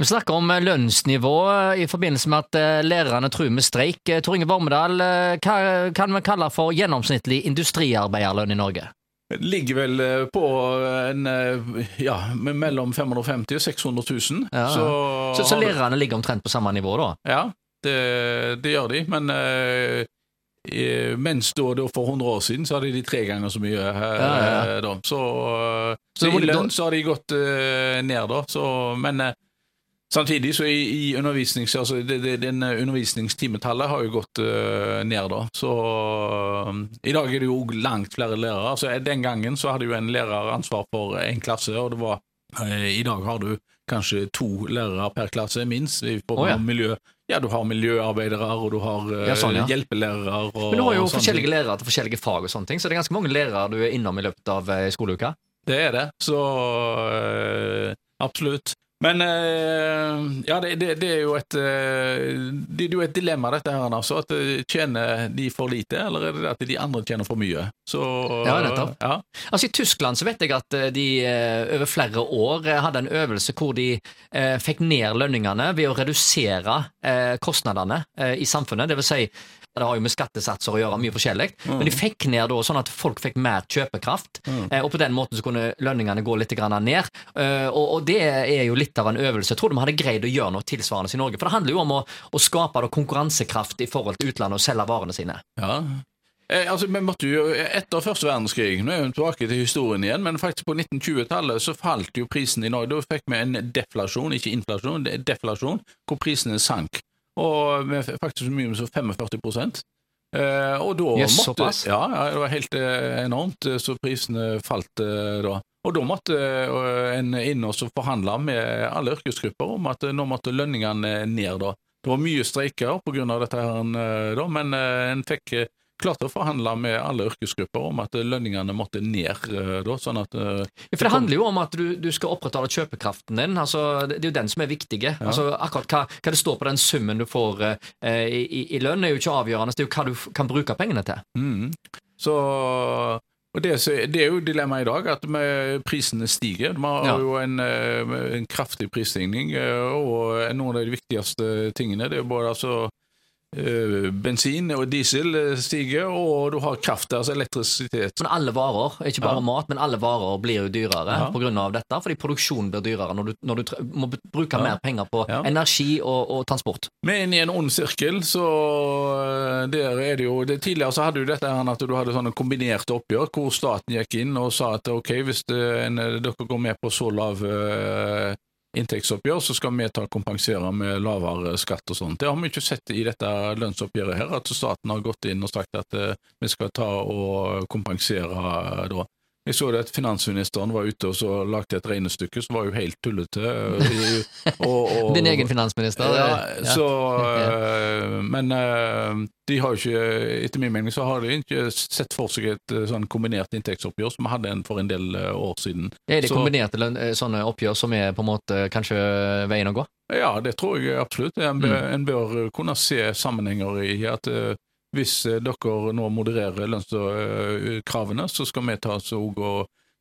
Vi snakker om eh, lønnsnivå i forbindelse med at eh, lærerne truer med streik. Eh, Tor Inge Vormedal, hva kan vi kalle for gjennomsnittlig industriarbeiderlønn i Norge? Ligger vel på en ja, mellom 550 og 600 000. Ja. Så, Så, så lærerne ligger omtrent på samme nivå, da? Ja, det, det gjør de. Men mens da, da for 100 år siden så hadde de tre ganger så mye. eh, Ja, ja, Da. Så, Så så i lønn så har de gått eh, ned, da. Så, men eh, samtidig så i, i undervisnings, altså det, det, den eh, undervisningstimetallet har jo gått uh, ned, da. Så uh, i dag er det jo langt flere lærere. Altså, den gangen så hadde jo en lærer ansvar for en klasse, og det var uh, I dag har du kanskje to lærere per klasse, minst. i form Å, ja. miljø. Ja, du har miljøarbeidere, og du har Ja, sånn, ja. hjelpelærere. Og, Men du har jo forskjellige ting. lærere til forskjellige fag og sånne ting, så det er ganske mange lærere du er innom i løpet av skoleuka. Det er det, så absolutt. Men eh, ja, det, det, det er jo et eh, Det er jo et dilemma, dette her, altså. At eh, Tjener de for lite, eller er det at de andre tjener for mye? Så Ja, nettopp. Ja. Altså I Tyskland så vet jeg at de over flere år hadde en øvelse hvor de eh, fikk ned lønningene ved å redusere eh, kostnadene eh, i samfunnet. Det vil si, det har jo med skattesatser å gjøre, mye forskjellig, men de fikk ned da sånn at folk fikk mer kjøpekraft, eh, og på den måten så kunne lønningene gå litt grann ned. Og, og det er jo litt av en øvelse. Jeg tror de hadde greid å gjøre noe tilsvarende i Norge, for det handler jo om å, å skape konkurransekraft i forhold til utlandet og selge varene sine. ja. Eh, altså, men måtte jo, Etter første verdenskrig, nå er vi tilbake til historien igjen, men faktisk på 1920-tallet så falt jo prisen i Norge. Da fikk vi en deflasjon, ikke inflasjon, deflasjon, hvor prisene sank. Og med faktisk så mye som 45 eh, Og da yes, måtte? Ja, ja, det var helt eh, enormt, eh, så prisene falt eh, da. Og da måtte eh, en inn og forhandle med alle yrkesgrupper om at eh, nå måtte lønningene ned. da. Det var mye streiker pga. dette, her, eh, da, men eh, en fikk eh, klart å forhandle med alle yrkesgrupper om at eh, lønningene måtte ned. eh, da, sånn at eh, Ja, for Det handler jo om at du, du skal opprettholde kjøpekraften din. altså Det er jo den som er viktig. Altså akkurat hva, hva det står på den summen du får eh, i, i- i lønn, er jo ikke avgjørende. Det er jo hva du kan bruke pengene til. Mm. Så og det, det er jo dilemmaet i dag, at med prisene stiger. Vi har Ja. jo en, eh, en kraftig prisstigning, eh, og noen av de viktigste tingene det er både altså bensin og diesel eh, stiger, og du har kraft, altså elektrisitet. Men alle varer, ikke bare Ja. mat, men alle varer blir jo dyrere Ja. av dette. Fordi produksjonen blir dyrere når du, når du må bruke Ja. mer penger på Ja. energi og, og transport. Vi er inne i en ond sirkel, så eh, der er det jo det, Tidligere så hadde du dette her at du hadde sånne kombinerte oppgjør, hvor staten gikk inn og sa at ok, hvis det, en, dere går med på så lav eh, inntektsoppgjør, så skal vi ta og kompensere med lavere skatt og sånt. Det har vi ikke sett i dette lønnsoppgjøret her, at staten har gått inn og sagt at eh, vi skal ta og kompensere da. Jeg så det at finansministeren var ute og så lagde et regnestykke som var jo helt tullete. eh, og, og, Din egen finansminister. ja, eh, så ja. Men øh, de har jo ikke Etter min mening så har de ikke sett for seg et sånn kombinert inntektsoppgjør som vi hadde en for en del år siden. Er det Så- kombinerte eh, sånne oppgjør som er på en måte kanskje veien å gå? Ja, det tror jeg absolutt. En Mm. bør, en bør kunne se sammenhenger i at hvis øh, dere nå modererer lønnskravene, så skal vi ta oss og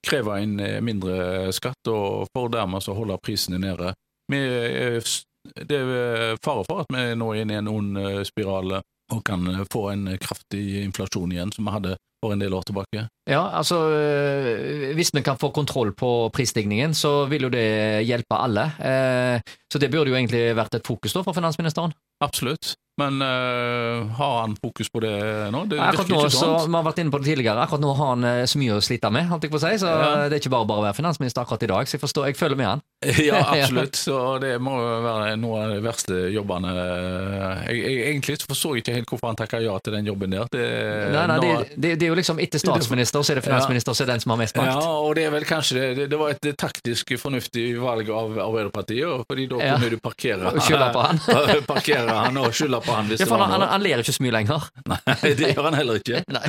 kreve inn øh, mindre skatt, og for dermed så holde prisene nede. Det er fare for at vi nå er inne i en ond spiral og kan få en kraftig inflasjon igjen, som vi hadde for en del år tilbake. Ja, altså Hvis vi kan få kontroll på prisstigningen, så vil jo det hjelpe alle. Eh, Så det burde jo egentlig vært et fokus da for finansministeren. Absolutt. Men øh, har han fokus på det nå? Det Akkurat nå, så. Vi har vært inne på det tidligere, akkurat nå har han eh, så mye å slite med. holdt jeg på å si, så Ja. Det er ikke bare bare å være finansminister akkurat i dag, så jeg forstår, jeg føler med han. Ja, absolutt. Så det må være noen av de verste jobbene. Jeg, jeg, egentlig forstår jeg ikke helt hvorfor han takker ja til den jobben der. Det, Nei, nei, nå- det, det, det er jo liksom Etter statsminister så er det finansminister så er det den som har mest makt. ja, og det er vel kanskje det, det, det var et taktisk fornuftig valg av Arbeiderpartiet, fordi da Ja. kunne du parkere Og skylde på han. parkere han og skylde på han hvis Ja, det for var han, han, han ler ikke så mye lenger. Nei, det gjør han heller ikke. Nei.